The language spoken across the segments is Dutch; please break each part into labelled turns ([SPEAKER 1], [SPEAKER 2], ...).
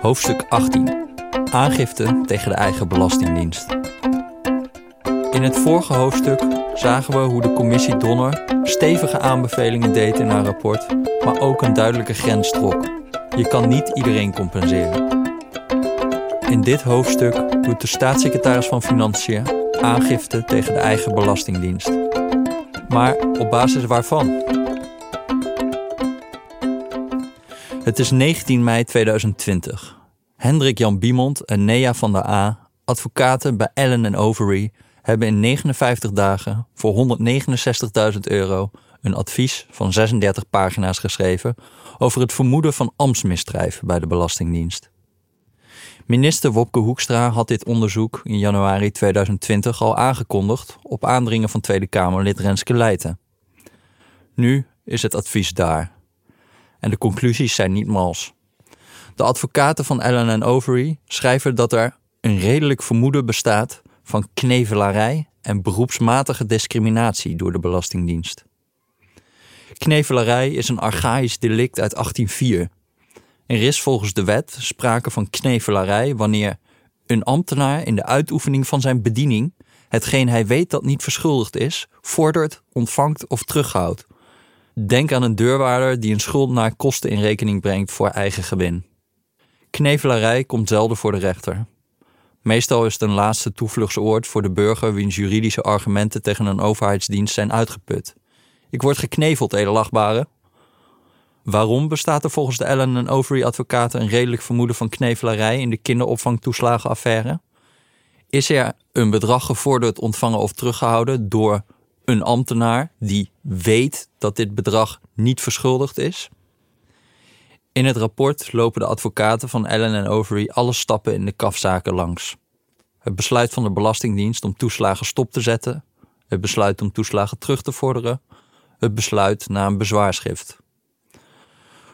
[SPEAKER 1] Hoofdstuk 18. Aangifte tegen de eigen belastingdienst. In het vorige hoofdstuk zagen we hoe de commissie Donner stevige aanbevelingen deed in haar rapport, maar ook een duidelijke grens trok. Je kan niet iedereen compenseren. In dit hoofdstuk doet de staatssecretaris van Financiën aangifte tegen de eigen belastingdienst. Maar op basis waarvan? Het is 19 mei 2020. Hendrik Jan Biemond en Nea van der A, advocaten bij Allen Overy, hebben in 59 dagen voor 169.000 euro een advies van 36 pagina's geschreven over het vermoeden van ambtsmisdrijf bij de Belastingdienst. Minister Wopke Hoekstra had dit onderzoek in januari 2020 al aangekondigd op aandringen van Tweede Kamerlid Renske Leijten. Nu is het advies daar. En de conclusies zijn niet mals. De advocaten van Allen Overy schrijven dat er een redelijk vermoeden bestaat van knevelarij en beroepsmatige discriminatie door de Belastingdienst. Knevelarij is een archaïsch delict uit 1804. Er is volgens de wet sprake van knevelarij wanneer een ambtenaar in de uitoefening van zijn bediening hetgeen hij weet dat niet verschuldigd is, vordert, ontvangt of terughoudt. Denk aan een deurwaarder die een schuldenaar kosten in rekening brengt voor eigen gewin. Knevelarij komt zelden voor de rechter. Meestal is het een laatste toevluchtsoord voor de burger wiens juridische argumenten tegen een overheidsdienst zijn uitgeput. Ik word gekneveld, edelachtbare. Waarom bestaat er volgens de Ellen en Overy advocaten een redelijk vermoeden van knevelarij in de kinderopvangtoeslagenaffaire? Is er een bedrag gevorderd, ontvangen of teruggehouden door een ambtenaar die weet dat dit bedrag niet verschuldigd is? In het rapport lopen de advocaten van Allen en Overy alle stappen in de kafzaken langs. Het besluit van de Belastingdienst om toeslagen stop te zetten, het besluit om toeslagen terug te vorderen, het besluit na een bezwaarschrift.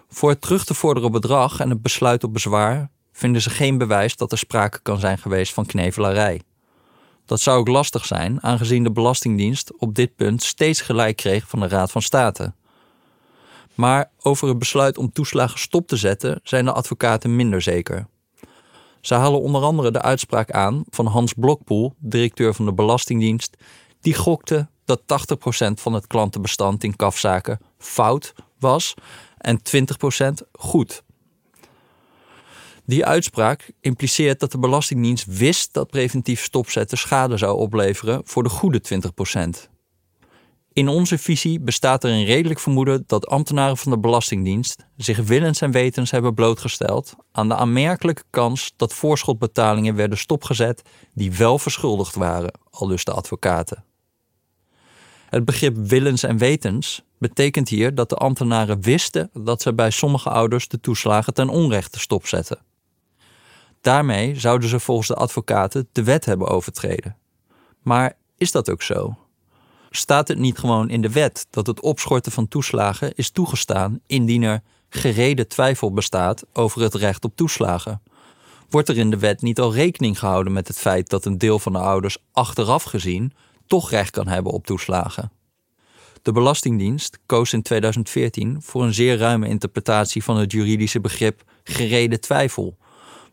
[SPEAKER 1] Voor het terug te vorderen bedrag en het besluit op bezwaar vinden ze geen bewijs dat er sprake kan zijn geweest van knevelarij. Dat zou ook lastig zijn, aangezien de Belastingdienst op dit punt steeds gelijk kreeg van de Raad van State. Maar over het besluit om toeslagen stop te zetten zijn de advocaten minder zeker. Ze halen onder andere de uitspraak aan van Hans Blokpoel, directeur van de Belastingdienst, die gokte dat 80% van het klantenbestand in kafzaken fout was en 20% goed. Die uitspraak impliceert dat de Belastingdienst wist dat preventief stopzetten schade zou opleveren voor de goede 20%. In onze visie bestaat er een redelijk vermoeden dat ambtenaren van de Belastingdienst zich willens en wetens hebben blootgesteld aan de aanmerkelijke kans dat voorschotbetalingen werden stopgezet die wel verschuldigd waren, al dus de advocaten. Het begrip willens en wetens betekent hier dat de ambtenaren wisten dat ze bij sommige ouders de toeslagen ten onrechte stopzetten. Daarmee zouden ze volgens de advocaten de wet hebben overtreden. Maar is dat ook zo? Staat het niet gewoon in de wet dat het opschorten van toeslagen is toegestaan indien er gereden twijfel bestaat over het recht op toeslagen? Wordt er in de wet niet al rekening gehouden met het feit dat een deel van de ouders achteraf gezien toch recht kan hebben op toeslagen? De Belastingdienst koos in 2014 voor een zeer ruime interpretatie van het juridische begrip gereden twijfel,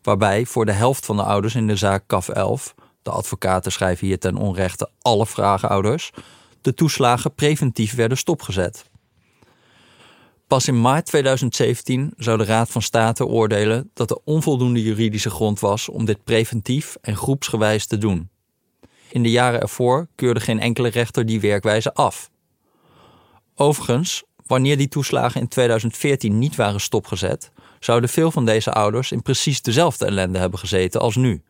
[SPEAKER 1] waarbij voor de helft van de ouders in de zaak CAF 11, de advocaten schrijven hier ten onrechte alle vragenouders, de toeslagen preventief werden stopgezet. Pas in maart 2017 zou de Raad van State oordelen dat er onvoldoende juridische grond was om dit preventief en groepsgewijs te doen. In de jaren ervoor keurde geen enkele rechter die werkwijze af. Overigens, wanneer die toeslagen in 2014 niet waren stopgezet, zouden veel van deze ouders in precies dezelfde ellende hebben gezeten als nu.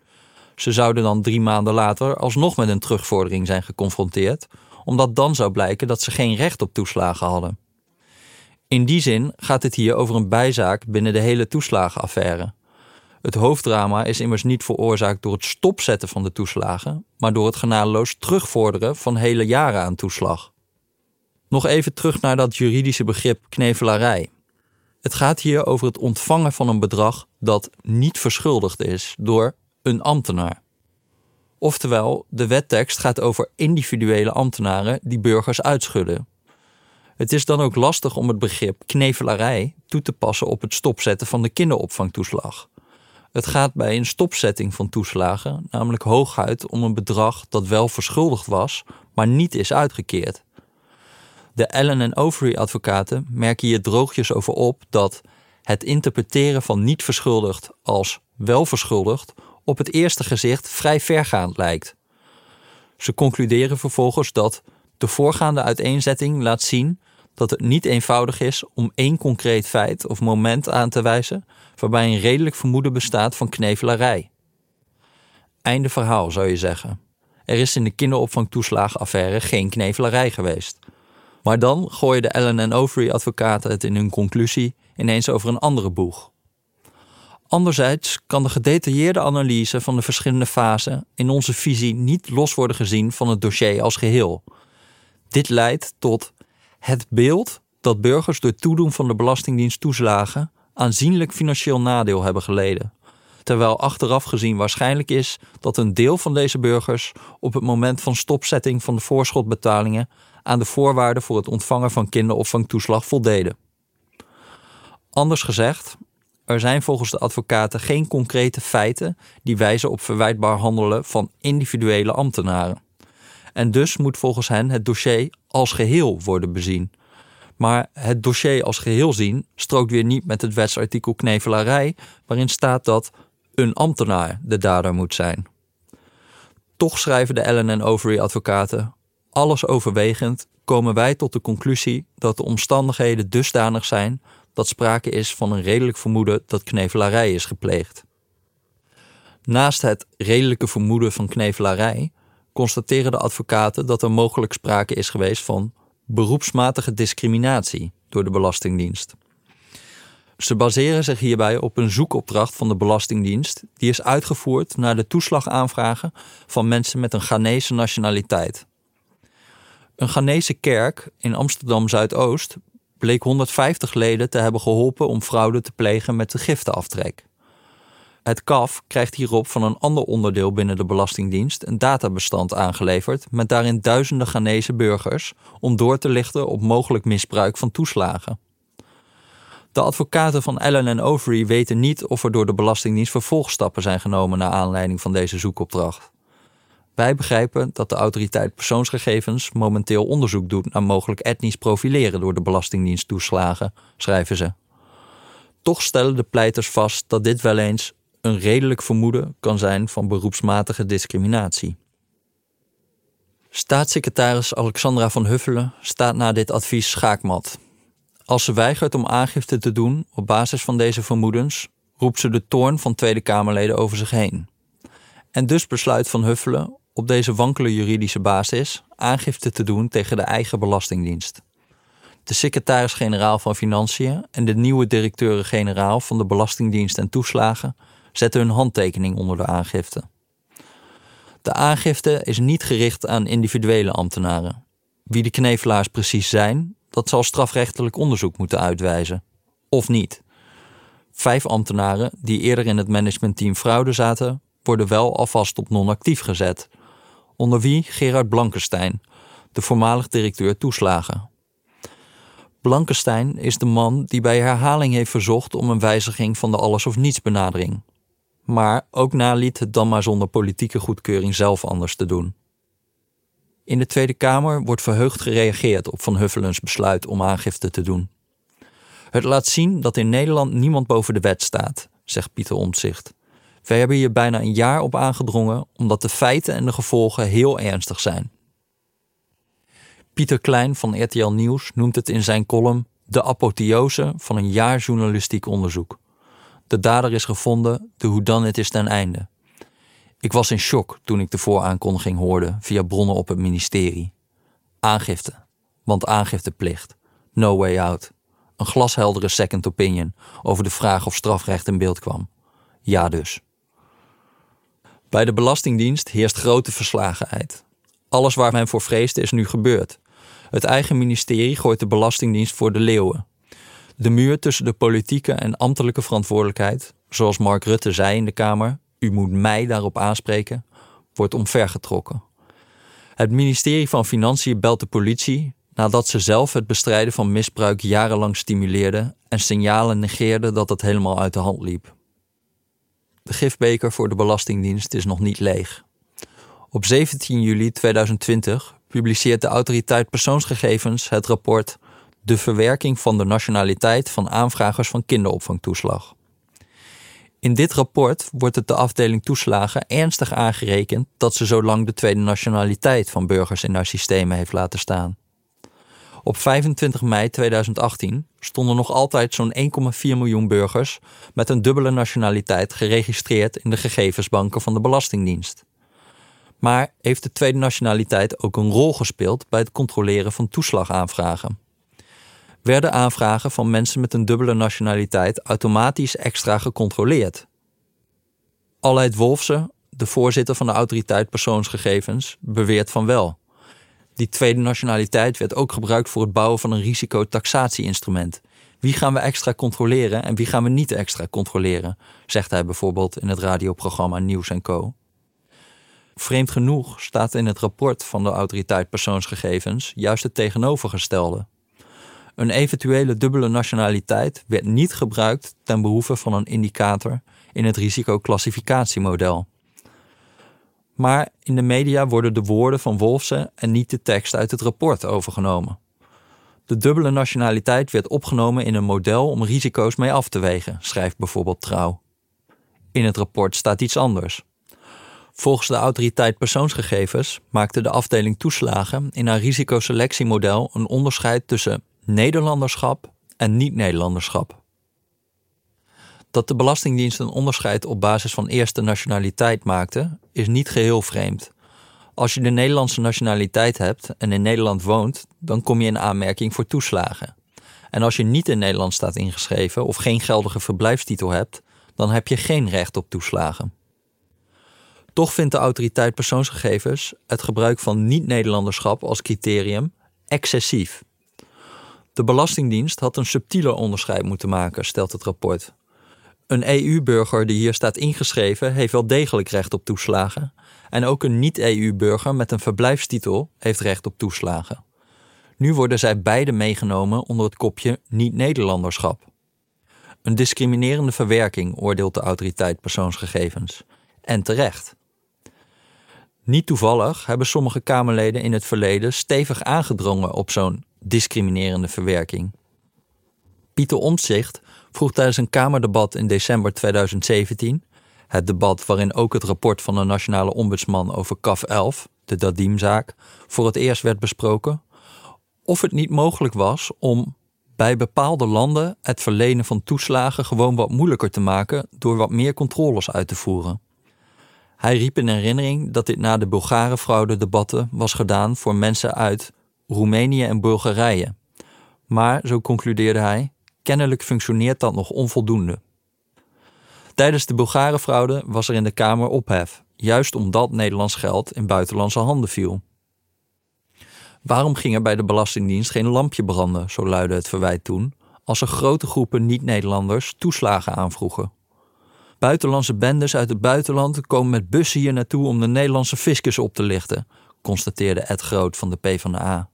[SPEAKER 1] Ze zouden dan drie maanden later alsnog met een terugvordering zijn geconfronteerd, omdat dan zou blijken dat ze geen recht op toeslagen hadden. In die zin gaat het hier over een bijzaak binnen de hele toeslagenaffaire. Het hoofddrama is immers niet veroorzaakt door het stopzetten van de toeslagen, maar door het genadeloos terugvorderen van hele jaren aan toeslag. Nog even terug naar dat juridische begrip knevelarij. Het gaat hier over het ontvangen van een bedrag dat niet verschuldigd is door een ambtenaar. Oftewel, de wettekst gaat over individuele ambtenaren die burgers uitschudden, Het is dan ook lastig om het begrip knevelarij toe te passen op het stopzetten van de kinderopvangtoeslag. Het gaat bij een stopzetting van toeslagen namelijk hooguit om een bedrag dat wel verschuldigd was, maar niet is uitgekeerd. De Allen en Overy advocaten merken hier droogjes over op dat het interpreteren van niet verschuldigd als wel verschuldigd op het eerste gezicht vrij vergaand lijkt. Ze concluderen vervolgens dat de voorgaande uiteenzetting laat zien dat het niet eenvoudig is om één concreet feit of moment aan te wijzen waarbij een redelijk vermoeden bestaat van knevelarij. Einde verhaal zou je zeggen. Er is in de kinderopvangtoeslagenaffaire geen knevelarij geweest. Maar dan gooien de Allen en Overy advocaten het in hun conclusie ineens over een andere boeg. Anderzijds kan de gedetailleerde analyse van de verschillende fasen in onze visie niet los worden gezien van het dossier als geheel. Dit leidt tot het beeld dat burgers door toedoen van de Belastingdienst toeslagen aanzienlijk financieel nadeel hebben geleden. Terwijl achteraf gezien waarschijnlijk is dat een deel van deze burgers op het moment van stopzetting van de voorschotbetalingen aan de voorwaarden voor het ontvangen van kinderopvangtoeslag voldeden. Anders gezegd, er zijn volgens de advocaten geen concrete feiten die wijzen op verwijtbaar handelen van individuele ambtenaren. En dus moet volgens hen het dossier als geheel worden bezien. Maar het dossier als geheel zien strookt weer niet met het wetsartikel knevelarij, waarin staat dat een ambtenaar de dader moet zijn. Toch schrijven de Ellen en Overy advocaten: alles overwegend komen wij tot de conclusie dat de omstandigheden dusdanig zijn dat sprake is van een redelijk vermoeden dat knevelarij is gepleegd. Naast het redelijke vermoeden van knevelarij constateren de advocaten dat er mogelijk sprake is geweest van beroepsmatige discriminatie door de Belastingdienst. Ze baseren zich hierbij op een zoekopdracht van de Belastingdienst, die is uitgevoerd naar de toeslagaanvragen van mensen met een Ghanese nationaliteit. Een Ghanese kerk in Amsterdam Zuidoost bleek 150 leden te hebben geholpen om fraude te plegen met de giftenaftrek. Het KAF krijgt hierop van een ander onderdeel binnen de Belastingdienst een databestand aangeleverd met daarin duizenden Ghanese burgers om door te lichten op mogelijk misbruik van toeslagen. De advocaten van Allen en Overy weten niet of er door de Belastingdienst vervolgstappen zijn genomen naar aanleiding van deze zoekopdracht. Wij begrijpen dat de autoriteit persoonsgegevens momenteel onderzoek doet naar mogelijk etnisch profileren door de Belastingdienst toeslagen, schrijven ze. Toch stellen de pleiters vast dat dit wel eens een redelijk vermoeden kan zijn van beroepsmatige discriminatie. Staatssecretaris Alexandra van Huffelen staat na dit advies schaakmat. Als ze weigert om aangifte te doen op basis van deze vermoedens, roept ze de toorn van Tweede Kamerleden over zich heen. En dus besluit Van Huffelen op deze wankele juridische basis aangifte te doen tegen de eigen Belastingdienst. De secretaris-generaal van Financiën en de nieuwe directeuren-generaal van de Belastingdienst en Toeslagen zetten hun handtekening onder de aangifte. De aangifte is niet gericht aan individuele ambtenaren. Wie de knevelaars precies zijn, dat zal strafrechtelijk onderzoek moeten uitwijzen. Of niet. Vijf ambtenaren die eerder in het managementteam fraude zaten, worden wel alvast op non-actief gezet. Onder wie Gerard Blankenstein, de voormalig directeur toeslagen. Blankenstein is de man die bij herhaling heeft verzocht om een wijziging van de alles of niets benadering maar ook naliet het dan maar zonder politieke goedkeuring zelf anders te doen. In de Tweede Kamer wordt verheugd gereageerd op Van Huffelens besluit om aangifte te doen. Het laat zien dat in Nederland niemand boven de wet staat, zegt Pieter Omtzigt. Wij hebben hier bijna een jaar op aangedrongen omdat de feiten en de gevolgen heel ernstig zijn. Pieter Klein van RTL Nieuws noemt het in zijn column de apotheose van een jaar journalistiek onderzoek. De dader is gevonden, de whodunit is ten einde. Ik was in shock toen ik de vooraankondiging hoorde via bronnen op het ministerie. Aangifte, want aangifteplicht. No way out. Een glasheldere second opinion over de vraag of strafrecht in beeld kwam. Ja dus. Bij de Belastingdienst heerst grote verslagenheid. Alles waar men voor vreesde is nu gebeurd. Het eigen ministerie gooit de Belastingdienst voor de leeuwen. De muur tussen de politieke en ambtelijke verantwoordelijkheid, zoals Mark Rutte zei in de Kamer, u moet mij daarop aanspreken, wordt omvergetrokken. Het ministerie van Financiën belt de politie, nadat ze zelf het bestrijden van misbruik jarenlang stimuleerde en signalen negeerde dat het helemaal uit de hand liep. De gifbeker voor de Belastingdienst is nog niet leeg. Op 17 juli 2020 publiceert de autoriteit persoonsgegevens het rapport De verwerking van de nationaliteit van aanvragers van kinderopvangtoeslag. In dit rapport wordt het de afdeling toeslagen ernstig aangerekend dat ze zo lang de tweede nationaliteit van burgers in haar systemen heeft laten staan. Op 25 mei 2018 stonden nog altijd zo'n 1,4 miljoen burgers met een dubbele nationaliteit geregistreerd in de gegevensbanken van de Belastingdienst. Maar heeft de tweede nationaliteit ook een rol gespeeld bij het controleren van toeslagaanvragen? Werden aanvragen van mensen met een dubbele nationaliteit automatisch extra gecontroleerd? Aleid Wolfse, de voorzitter van de autoriteit persoonsgegevens, beweert van wel. Die tweede nationaliteit werd ook gebruikt voor het bouwen van een risicotaxatie-instrument. Wie gaan we extra controleren en wie gaan we niet extra controleren, zegt hij bijvoorbeeld in het radioprogramma Nieuws Co. Vreemd genoeg staat in het rapport van de autoriteit persoonsgegevens juist het tegenovergestelde. Een eventuele dubbele nationaliteit werd niet gebruikt ten behoeve van een indicator in het risicoclassificatiemodel. Maar in de media worden de woorden van Wolfsen en niet de tekst uit het rapport overgenomen. De dubbele nationaliteit werd opgenomen in een model om risico's mee af te wegen, schrijft bijvoorbeeld Trouw. In het rapport staat iets anders. Volgens de autoriteit persoonsgegevens maakte de afdeling toeslagen in haar risicoselectiemodel een onderscheid tussen Nederlanderschap en niet-Nederlanderschap. Dat de Belastingdienst een onderscheid op basis van eerste nationaliteit maakte, is niet geheel vreemd. Als je de Nederlandse nationaliteit hebt en in Nederland woont, dan kom je in aanmerking voor toeslagen. En als je niet in Nederland staat ingeschreven of geen geldige verblijfstitel hebt, dan heb je geen recht op toeslagen. Toch vindt de autoriteit persoonsgegevens het gebruik van niet-Nederlanderschap als criterium excessief. De Belastingdienst had een subtieler onderscheid moeten maken, stelt het rapport. Een EU-burger die hier staat ingeschreven heeft wel degelijk recht op toeslagen. En ook een niet-EU-burger met een verblijfstitel heeft recht op toeslagen. Nu worden zij beide meegenomen onder het kopje niet-Nederlanderschap. Een discriminerende verwerking, oordeelt de autoriteit persoonsgegevens. En terecht. Niet toevallig hebben sommige Kamerleden in het verleden stevig aangedrongen op zo'n discriminerende verwerking. Pieter Omtzigt vroeg tijdens een Kamerdebat in december 2017, het debat waarin ook het rapport van de Nationale Ombudsman over CAF 11, de Dadim-zaak, voor het eerst werd besproken, of het niet mogelijk was om bij bepaalde landen het verlenen van toeslagen gewoon wat moeilijker te maken door wat meer controles uit te voeren. Hij riep in herinnering dat dit na de Bulgare-fraude-debatten was gedaan voor mensen uit Roemenië en Bulgarije. Maar, zo concludeerde hij, kennelijk functioneert dat nog onvoldoende. Tijdens de Bulgare-fraude was er in de Kamer ophef, juist omdat Nederlands geld in buitenlandse handen viel. Waarom ging er bij de Belastingdienst geen lampje branden, zo luidde het verwijt toen, als er grote groepen niet-Nederlanders toeslagen aanvroegen? Buitenlandse bendes uit het buitenland komen met bussen hier naartoe om de Nederlandse fiscus op te lichten, constateerde Ed Groot van de PvdA.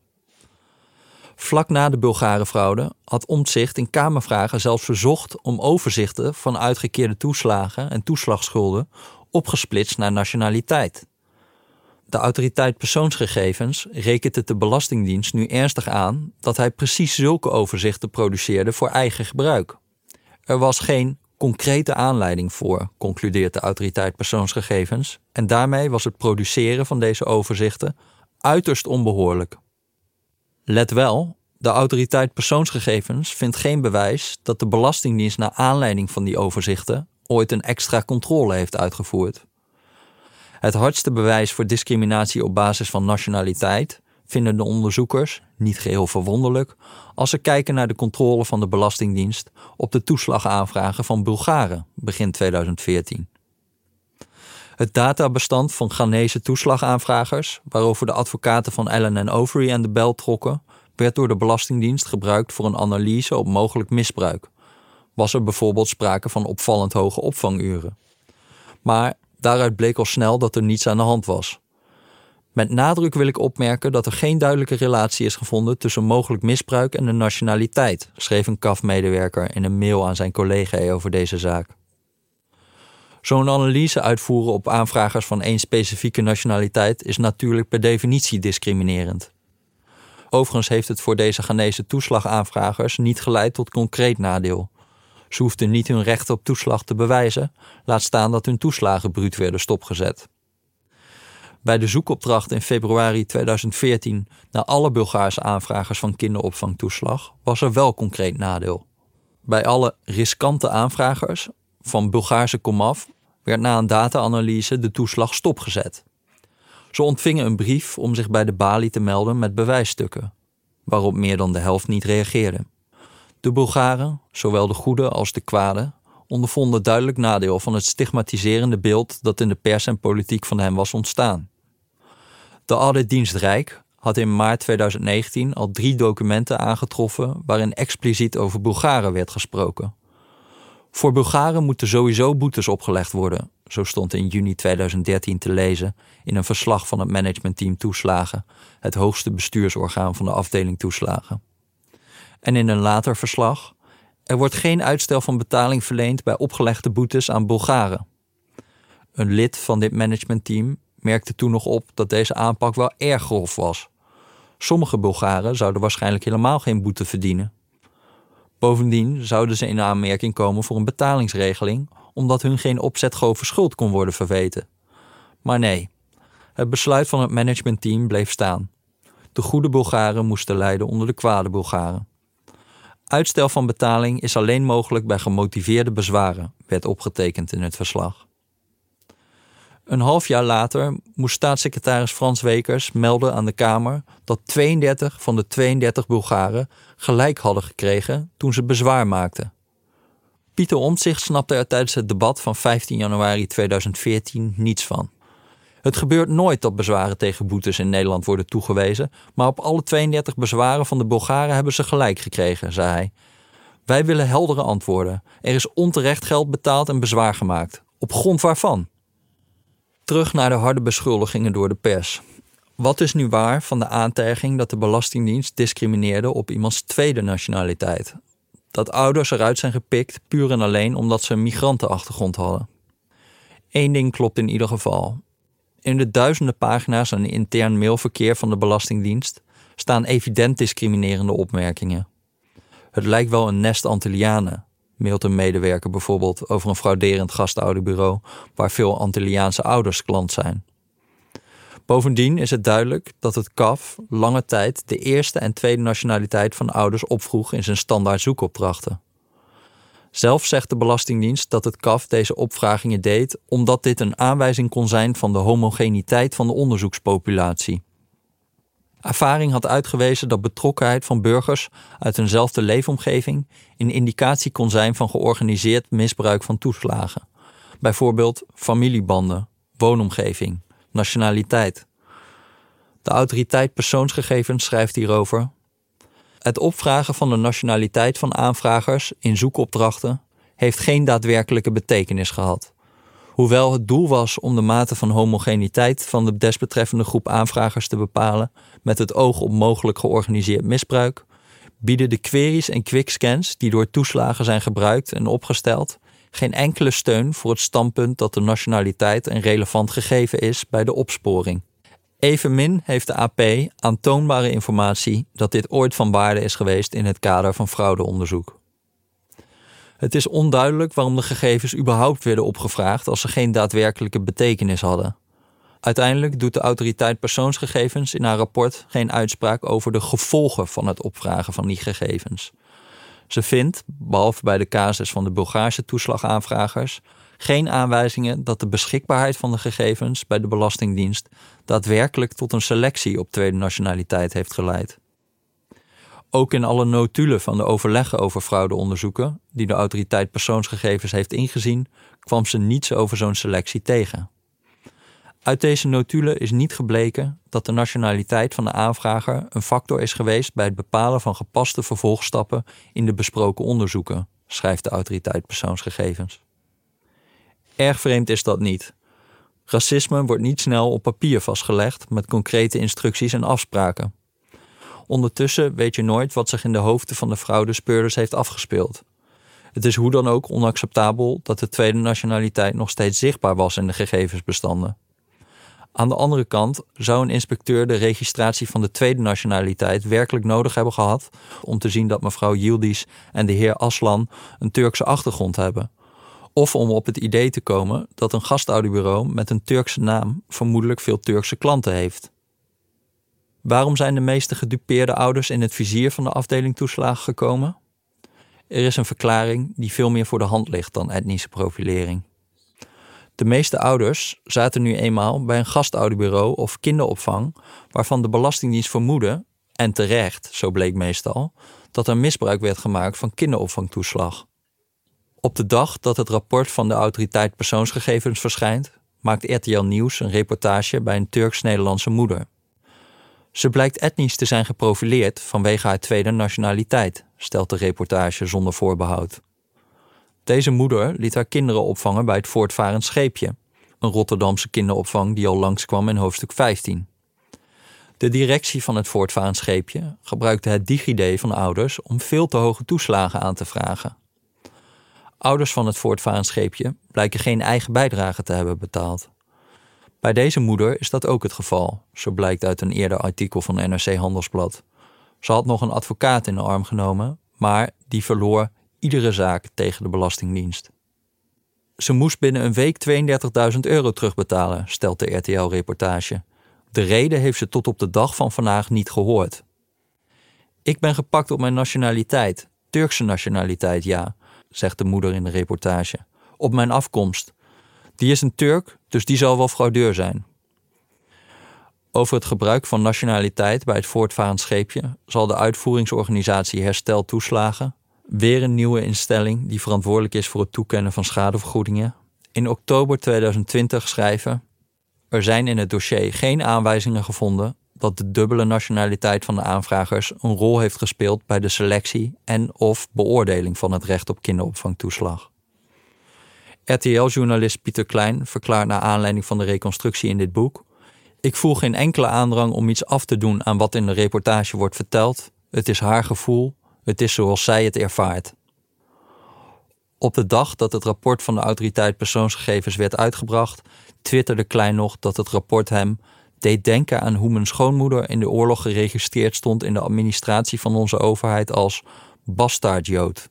[SPEAKER 1] Vlak na de Bulgare-fraude had Omtzigt in Kamervragen zelfs verzocht om overzichten van uitgekeerde toeslagen en toeslagschulden opgesplitst naar nationaliteit. De autoriteit persoonsgegevens rekent het de Belastingdienst nu ernstig aan dat hij precies zulke overzichten produceerde voor eigen gebruik. Er was geen concrete aanleiding voor, concludeert de autoriteit persoonsgegevens, en daarmee was het produceren van deze overzichten uiterst onbehoorlijk. Let wel, de autoriteit persoonsgegevens vindt geen bewijs dat de Belastingdienst naar aanleiding van die overzichten ooit een extra controle heeft uitgevoerd. Het hardste bewijs voor discriminatie op basis van nationaliteit vinden de onderzoekers, niet geheel verwonderlijk, als ze kijken naar de controle van de Belastingdienst op de toeslagaanvragen van Bulgaren begin 2014. Het databestand van Ghanese toeslagaanvragers, waarover de advocaten van Allen en Overy aan de bel trokken, werd door de Belastingdienst gebruikt voor een analyse op mogelijk misbruik. Was er bijvoorbeeld sprake van opvallend hoge opvanguren. Maar daaruit bleek al snel dat er niets aan de hand was. Met nadruk wil ik opmerken dat er geen duidelijke relatie is gevonden tussen mogelijk misbruik en de nationaliteit, schreef een KAF-medewerker in een mail aan zijn collega over deze zaak. Zo'n analyse uitvoeren op aanvragers van één specifieke nationaliteit is natuurlijk per definitie discriminerend. Overigens heeft het voor deze Ghanese toeslagaanvragers niet geleid tot concreet nadeel. Ze hoefden niet hun recht op toeslag te bewijzen, laat staan dat hun toeslagen bruut werden stopgezet. Bij de zoekopdracht in februari 2014 naar alle Bulgaarse aanvragers van kinderopvangtoeslag was er wel concreet nadeel. Bij alle riskante aanvragers van Bulgaarse komaf werd na een data-analyse de toeslag stopgezet. Ze ontvingen een brief om zich bij de balie te melden met bewijsstukken, waarop meer dan de helft niet reageerde. De Bulgaren, zowel de goede als de kwade, ondervonden duidelijk nadeel van het stigmatiserende beeld dat in de pers en politiek van hen was ontstaan. De auditdienst Rijk had in maart 2019 al drie documenten aangetroffen waarin expliciet over Bulgaren werd gesproken. Voor Bulgaren moeten sowieso boetes opgelegd worden, zo stond in juni 2013 te lezen in een verslag van het managementteam Toeslagen, het hoogste bestuursorgaan van de afdeling Toeslagen. En in een later verslag: er wordt geen uitstel van betaling verleend bij opgelegde boetes aan Bulgaren. Een lid van dit managementteam merkte toen nog op dat deze aanpak wel erg grof was. Sommige Bulgaren zouden waarschijnlijk helemaal geen boete verdienen. Bovendien zouden ze in aanmerking komen voor een betalingsregeling, omdat hun geen opzetgrove schuld kon worden verweten. Maar nee, het besluit van het managementteam bleef staan. De goede Bulgaren moesten lijden onder de kwade Bulgaren. Uitstel van betaling is alleen mogelijk bij gemotiveerde bezwaren, werd opgetekend in het verslag. Een half jaar later moest staatssecretaris Frans Wekers melden aan de Kamer dat 32 van de 32 Bulgaren gelijk hadden gekregen toen ze bezwaar maakten. Pieter Omtzigt snapte er tijdens het debat van 15 januari 2014 niets van. Het gebeurt nooit dat bezwaren tegen boetes in Nederland worden toegewezen, maar op alle 32 bezwaren van de Bulgaren hebben ze gelijk gekregen, zei hij. Wij willen heldere antwoorden. Er is onterecht geld betaald en bezwaar gemaakt. Op grond waarvan? Terug naar de harde beschuldigingen door de pers. Wat is nu waar van de aantijging dat de Belastingdienst discrimineerde op iemands tweede nationaliteit? Dat ouders eruit zijn gepikt puur en alleen omdat ze een migrantenachtergrond hadden. Eén ding klopt in ieder geval. In de duizenden pagina's aan intern mailverkeer van de Belastingdienst staan evident discriminerende opmerkingen. Het lijkt wel een nest Antillianen, mailt een medewerker bijvoorbeeld over een frauderend gastouderbureau waar veel Antilliaanse ouders klant zijn. Bovendien is het duidelijk dat het CAF lange tijd de eerste en tweede nationaliteit van ouders opvroeg in zijn standaard zoekopdrachten. Zelf zegt de Belastingdienst dat het CAF deze opvragingen deed omdat dit een aanwijzing kon zijn van de homogeniteit van de onderzoekspopulatie. Ervaring had uitgewezen dat betrokkenheid van burgers uit eenzelfde leefomgeving een indicatie kon zijn van georganiseerd misbruik van toeslagen. Bijvoorbeeld familiebanden, woonomgeving, nationaliteit. De autoriteit persoonsgegevens schrijft hierover. Het opvragen van de nationaliteit van aanvragers in zoekopdrachten heeft geen daadwerkelijke betekenis gehad. Hoewel het doel was om de mate van homogeniteit van de desbetreffende groep aanvragers te bepalen met het oog op mogelijk georganiseerd misbruik, bieden de queries en quickscans die door toeslagen zijn gebruikt en opgesteld geen enkele steun voor het standpunt dat de nationaliteit een relevant gegeven is bij de opsporing. Evenmin heeft de AP aantoonbare informatie dat dit ooit van waarde is geweest in het kader van fraudeonderzoek. Het is onduidelijk waarom de gegevens überhaupt werden opgevraagd als ze geen daadwerkelijke betekenis hadden. Uiteindelijk doet de autoriteit persoonsgegevens in haar rapport geen uitspraak over de gevolgen van het opvragen van die gegevens. Ze vindt, behalve bij de casus van de Bulgaarse toeslagaanvragers, geen aanwijzingen dat de beschikbaarheid van de gegevens bij de Belastingdienst daadwerkelijk tot een selectie op tweede nationaliteit heeft geleid. Ook in alle notulen van de overleggen over fraudeonderzoeken, die de autoriteit persoonsgegevens heeft ingezien, kwam ze niets over zo'n selectie tegen. Uit deze notulen is niet gebleken dat de nationaliteit van de aanvrager een factor is geweest bij het bepalen van gepaste vervolgstappen in de besproken onderzoeken, schrijft de autoriteit persoonsgegevens. Erg vreemd is dat niet. Racisme wordt niet snel op papier vastgelegd met concrete instructies en afspraken. Ondertussen weet je nooit wat zich in de hoofden van de fraudespeurders heeft afgespeeld. Het is hoe dan ook onacceptabel dat de tweede nationaliteit nog steeds zichtbaar was in de gegevensbestanden. Aan de andere kant zou een inspecteur de registratie van de tweede nationaliteit werkelijk nodig hebben gehad om te zien dat mevrouw Yildiz en de heer Aslan een Turkse achtergrond hebben. Of om op het idee te komen dat een gastaudiobureau met een Turkse naam vermoedelijk veel Turkse klanten heeft. Waarom zijn de meeste gedupeerde ouders in het vizier van de afdeling toeslagen gekomen? Er is een verklaring die veel meer voor de hand ligt dan etnische profilering. De meeste ouders zaten nu eenmaal bij een gastouderbureau of kinderopvang waarvan de Belastingdienst vermoedde, en terecht, zo bleek meestal, dat er misbruik werd gemaakt van kinderopvangtoeslag. Op de dag dat het rapport van de autoriteit persoonsgegevens verschijnt, maakt RTL Nieuws een reportage bij een Turks-Nederlandse moeder. Ze blijkt etnisch te zijn geprofileerd vanwege haar tweede nationaliteit, stelt de reportage zonder voorbehoud. Deze moeder liet haar kinderen opvangen bij het voortvarend scheepje, een Rotterdamse kinderopvang die al langskwam in hoofdstuk 15. De directie van het voortvarend scheepje gebruikte het DigiD van ouders om veel te hoge toeslagen aan te vragen. Ouders van het voortvarend scheepje blijken geen eigen bijdrage te hebben betaald. Bij deze moeder is dat ook het geval, zo blijkt uit een eerder artikel van NRC Handelsblad. Ze had nog een advocaat in de arm genomen, maar die verloor iedere zaak tegen de Belastingdienst. Ze moest binnen een week 32.000 euro terugbetalen, stelt de RTL-reportage. De reden heeft ze tot op de dag van vandaag niet gehoord. Ik ben gepakt op mijn nationaliteit, Turkse nationaliteit, ja, zegt de moeder in de reportage. Op mijn afkomst. Die is een Turk, dus die zal wel fraudeur zijn. Over het gebruik van nationaliteit bij het voortvarend scheepje zal de uitvoeringsorganisatie Herstel Toeslagen, weer een nieuwe instelling die verantwoordelijk is voor het toekennen van schadevergoedingen, in oktober 2020 schrijven: Er zijn in het dossier geen aanwijzingen gevonden dat de dubbele nationaliteit van de aanvragers een rol heeft gespeeld bij de selectie en of beoordeling van het recht op kinderopvangtoeslag. RTL-journalist Pieter Klein verklaart naar aanleiding van de reconstructie in dit boek: Ik voel geen enkele aandrang om iets af te doen aan wat in de reportage wordt verteld. Het is haar gevoel, het is zoals zij het ervaart. Op de dag dat het rapport van de autoriteit persoonsgegevens werd uitgebracht, twitterde Klein nog dat het rapport hem deed denken aan hoe mijn schoonmoeder in de oorlog geregistreerd stond in de administratie van onze overheid als bastaardjood.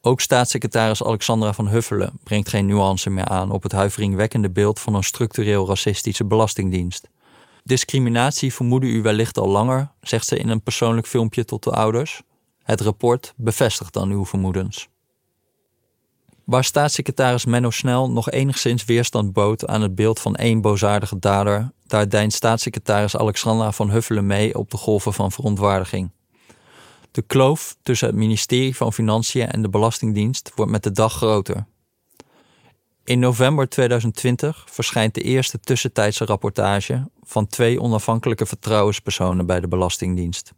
[SPEAKER 1] Ook staatssecretaris Alexandra van Huffelen brengt geen nuance meer aan op het huiveringwekkende beeld van een structureel racistische belastingdienst. Discriminatie vermoedde u wellicht al langer, zegt ze in een persoonlijk filmpje tot de ouders. Het rapport bevestigt dan uw vermoedens. Waar staatssecretaris Menno Snel nog enigszins weerstand bood aan het beeld van één bozaardige dader, daar deint staatssecretaris Alexandra van Huffelen mee op de golven van verontwaardiging. De kloof tussen het ministerie van Financiën en de Belastingdienst wordt met de dag groter. In november 2020 verschijnt de eerste tussentijdse rapportage van twee onafhankelijke vertrouwenspersonen bij de Belastingdienst.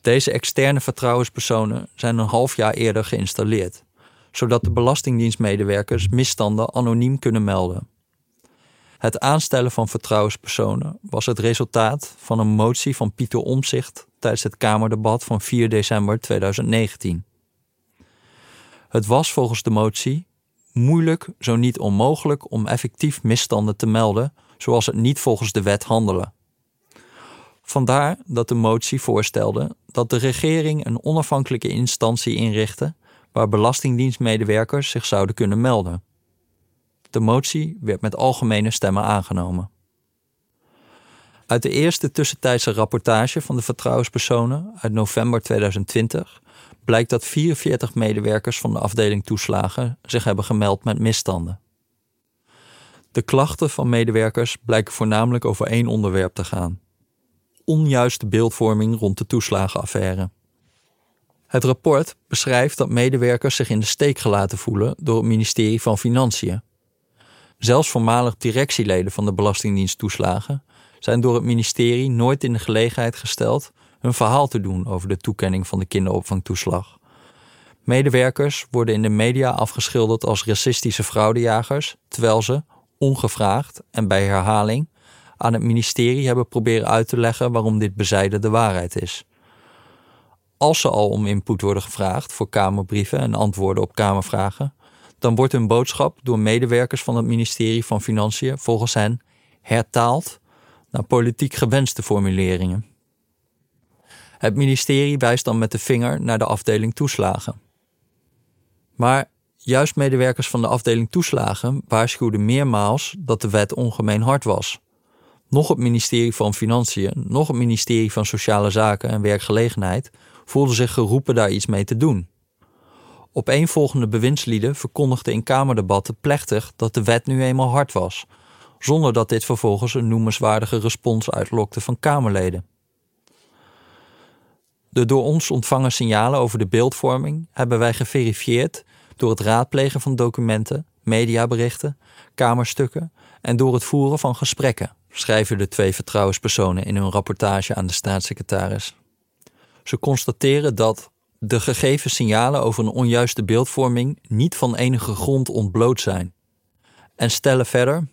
[SPEAKER 1] Deze externe vertrouwenspersonen zijn een half jaar eerder geïnstalleerd, zodat de Belastingdienstmedewerkers misstanden anoniem kunnen melden. Het aanstellen van vertrouwenspersonen was het resultaat van een motie van Pieter Omzicht tijdens het Kamerdebat van 4 december 2019. Het was volgens de motie moeilijk, zo niet onmogelijk, om effectief misstanden te melden, zoals het niet volgens de wet handelen. Vandaar dat de motie voorstelde dat de regering een onafhankelijke instantie inrichtte waar belastingdienstmedewerkers zich zouden kunnen melden. De motie werd met algemene stemmen aangenomen. Uit de eerste tussentijdse rapportage van de vertrouwenspersonen uit november 2020 blijkt dat 44 medewerkers van de afdeling toeslagen zich hebben gemeld met misstanden. De klachten van medewerkers blijken voornamelijk over één onderwerp te gaan: onjuiste beeldvorming rond de toeslagenaffaire. Het rapport beschrijft dat medewerkers zich in de steek gelaten voelen door het ministerie van Financiën. Zelfs voormalig directieleden van de Belastingdienst toeslagen zijn door het ministerie nooit in de gelegenheid gesteld hun verhaal te doen over de toekenning van de kinderopvangtoeslag. Medewerkers worden in de media afgeschilderd als racistische fraudejagers, terwijl ze, ongevraagd en bij herhaling aan het ministerie hebben proberen uit te leggen waarom dit bezijden de waarheid is. Als ze al om input worden gevraagd voor Kamerbrieven en antwoorden op Kamervragen, dan wordt hun boodschap door medewerkers van het ministerie van Financiën volgens hen hertaald naar politiek gewenste formuleringen. Het ministerie wijst dan met de vinger naar de afdeling toeslagen. Maar juist medewerkers van de afdeling toeslagen waarschuwden meermaals dat de wet ongemeen hard was. Nog het ministerie van Financiën, nog het ministerie van Sociale Zaken en Werkgelegenheid voelden zich geroepen daar iets mee te doen. Opeenvolgende bewindslieden verkondigden in Kamerdebatten plechtig dat de wet nu eenmaal hard was, zonder dat dit vervolgens een noemenswaardige respons uitlokte van Kamerleden. De door ons ontvangen signalen over de beeldvorming hebben wij geverifieerd door het raadplegen van documenten, mediaberichten, kamerstukken en door het voeren van gesprekken, schrijven de twee vertrouwenspersonen in hun rapportage aan de staatssecretaris. Ze constateren dat de gegeven signalen over een onjuiste beeldvorming niet van enige grond ontbloot zijn. En stellen verder.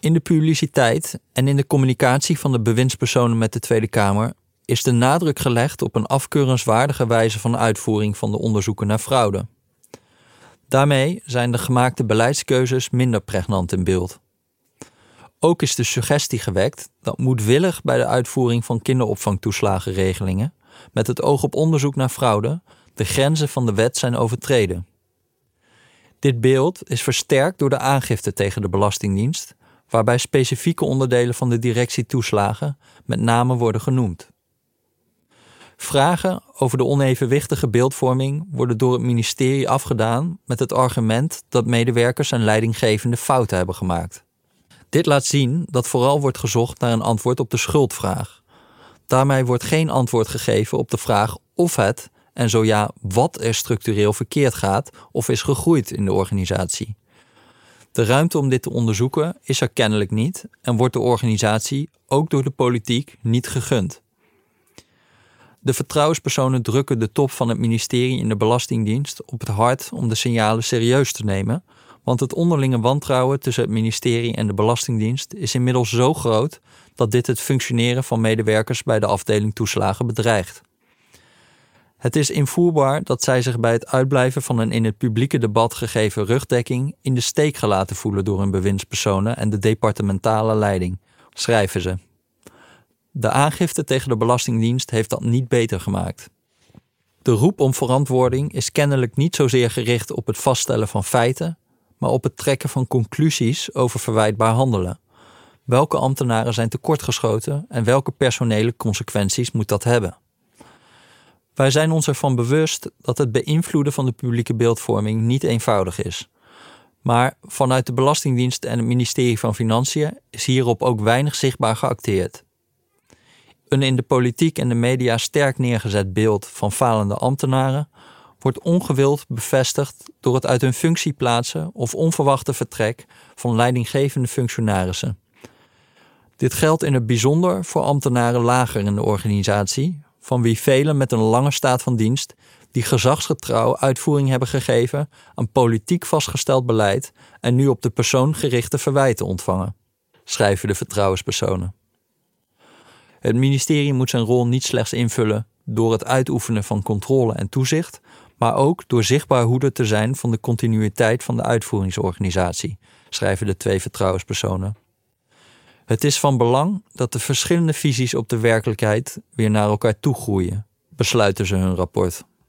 [SPEAKER 1] In de publiciteit en in de communicatie van de bewindspersonen met de Tweede Kamer is de nadruk gelegd op een afkeurenswaardige wijze van uitvoering van de onderzoeken naar fraude. Daarmee zijn de gemaakte beleidskeuzes minder pregnant in beeld. Ook is de suggestie gewekt dat moedwillig bij de uitvoering van kinderopvangtoeslagenregelingen, met het oog op onderzoek naar fraude, de grenzen van de wet zijn overtreden. Dit beeld is versterkt door de aangifte tegen de Belastingdienst, waarbij specifieke onderdelen van de directie toeslagen met name worden genoemd. Vragen over de onevenwichtige beeldvorming worden door het ministerie afgedaan met het argument dat medewerkers en leidinggevende fouten hebben gemaakt. Dit laat zien dat vooral wordt gezocht naar een antwoord op de schuldvraag. Daarmee wordt geen antwoord gegeven op de vraag of het, en zo ja, wat er structureel verkeerd gaat of is gegroeid in de organisatie. De ruimte om dit te onderzoeken is er kennelijk niet en wordt de organisatie ook door de politiek niet gegund. De vertrouwenspersonen drukken de top van het ministerie in de Belastingdienst op het hart om de signalen serieus te nemen, want het onderlinge wantrouwen tussen het ministerie en de Belastingdienst is inmiddels zo groot dat dit het functioneren van medewerkers bij de afdeling toeslagen bedreigt. Het is invoerbaar dat zij zich bij het uitblijven van een in het publieke debat gegeven rugdekking in de steek gelaten voelen door hun bewindspersonen en de departementale leiding, schrijven ze. De aangifte tegen de Belastingdienst heeft dat niet beter gemaakt. De roep om verantwoording is kennelijk niet zozeer gericht op het vaststellen van feiten, maar op het trekken van conclusies over verwijtbaar handelen. Welke ambtenaren zijn tekortgeschoten en welke personele consequenties moet dat hebben? Wij zijn ons ervan bewust dat het beïnvloeden van de publieke beeldvorming niet eenvoudig is. Maar vanuit de Belastingdienst en het ministerie van Financiën is hierop ook weinig zichtbaar geacteerd. Een in de politiek en de media sterk neergezet beeld van falende ambtenaren wordt ongewild bevestigd door het uit hun functie plaatsen of onverwachte vertrek van leidinggevende functionarissen. Dit geldt in het bijzonder voor ambtenaren lager in de organisatie, van wie velen met een lange staat van dienst die gezagsgetrouw uitvoering hebben gegeven aan politiek vastgesteld beleid en nu op de persoon gerichte verwijten ontvangen, schrijven de vertrouwenspersonen. Het ministerie moet zijn rol niet slechts invullen door het uitoefenen van controle en toezicht, maar ook door zichtbaar hoeder te zijn van de continuïteit van de uitvoeringsorganisatie, schrijven de twee vertrouwenspersonen. Het is van belang dat de verschillende visies op de werkelijkheid weer naar elkaar toe groeien, besluiten ze hun rapport.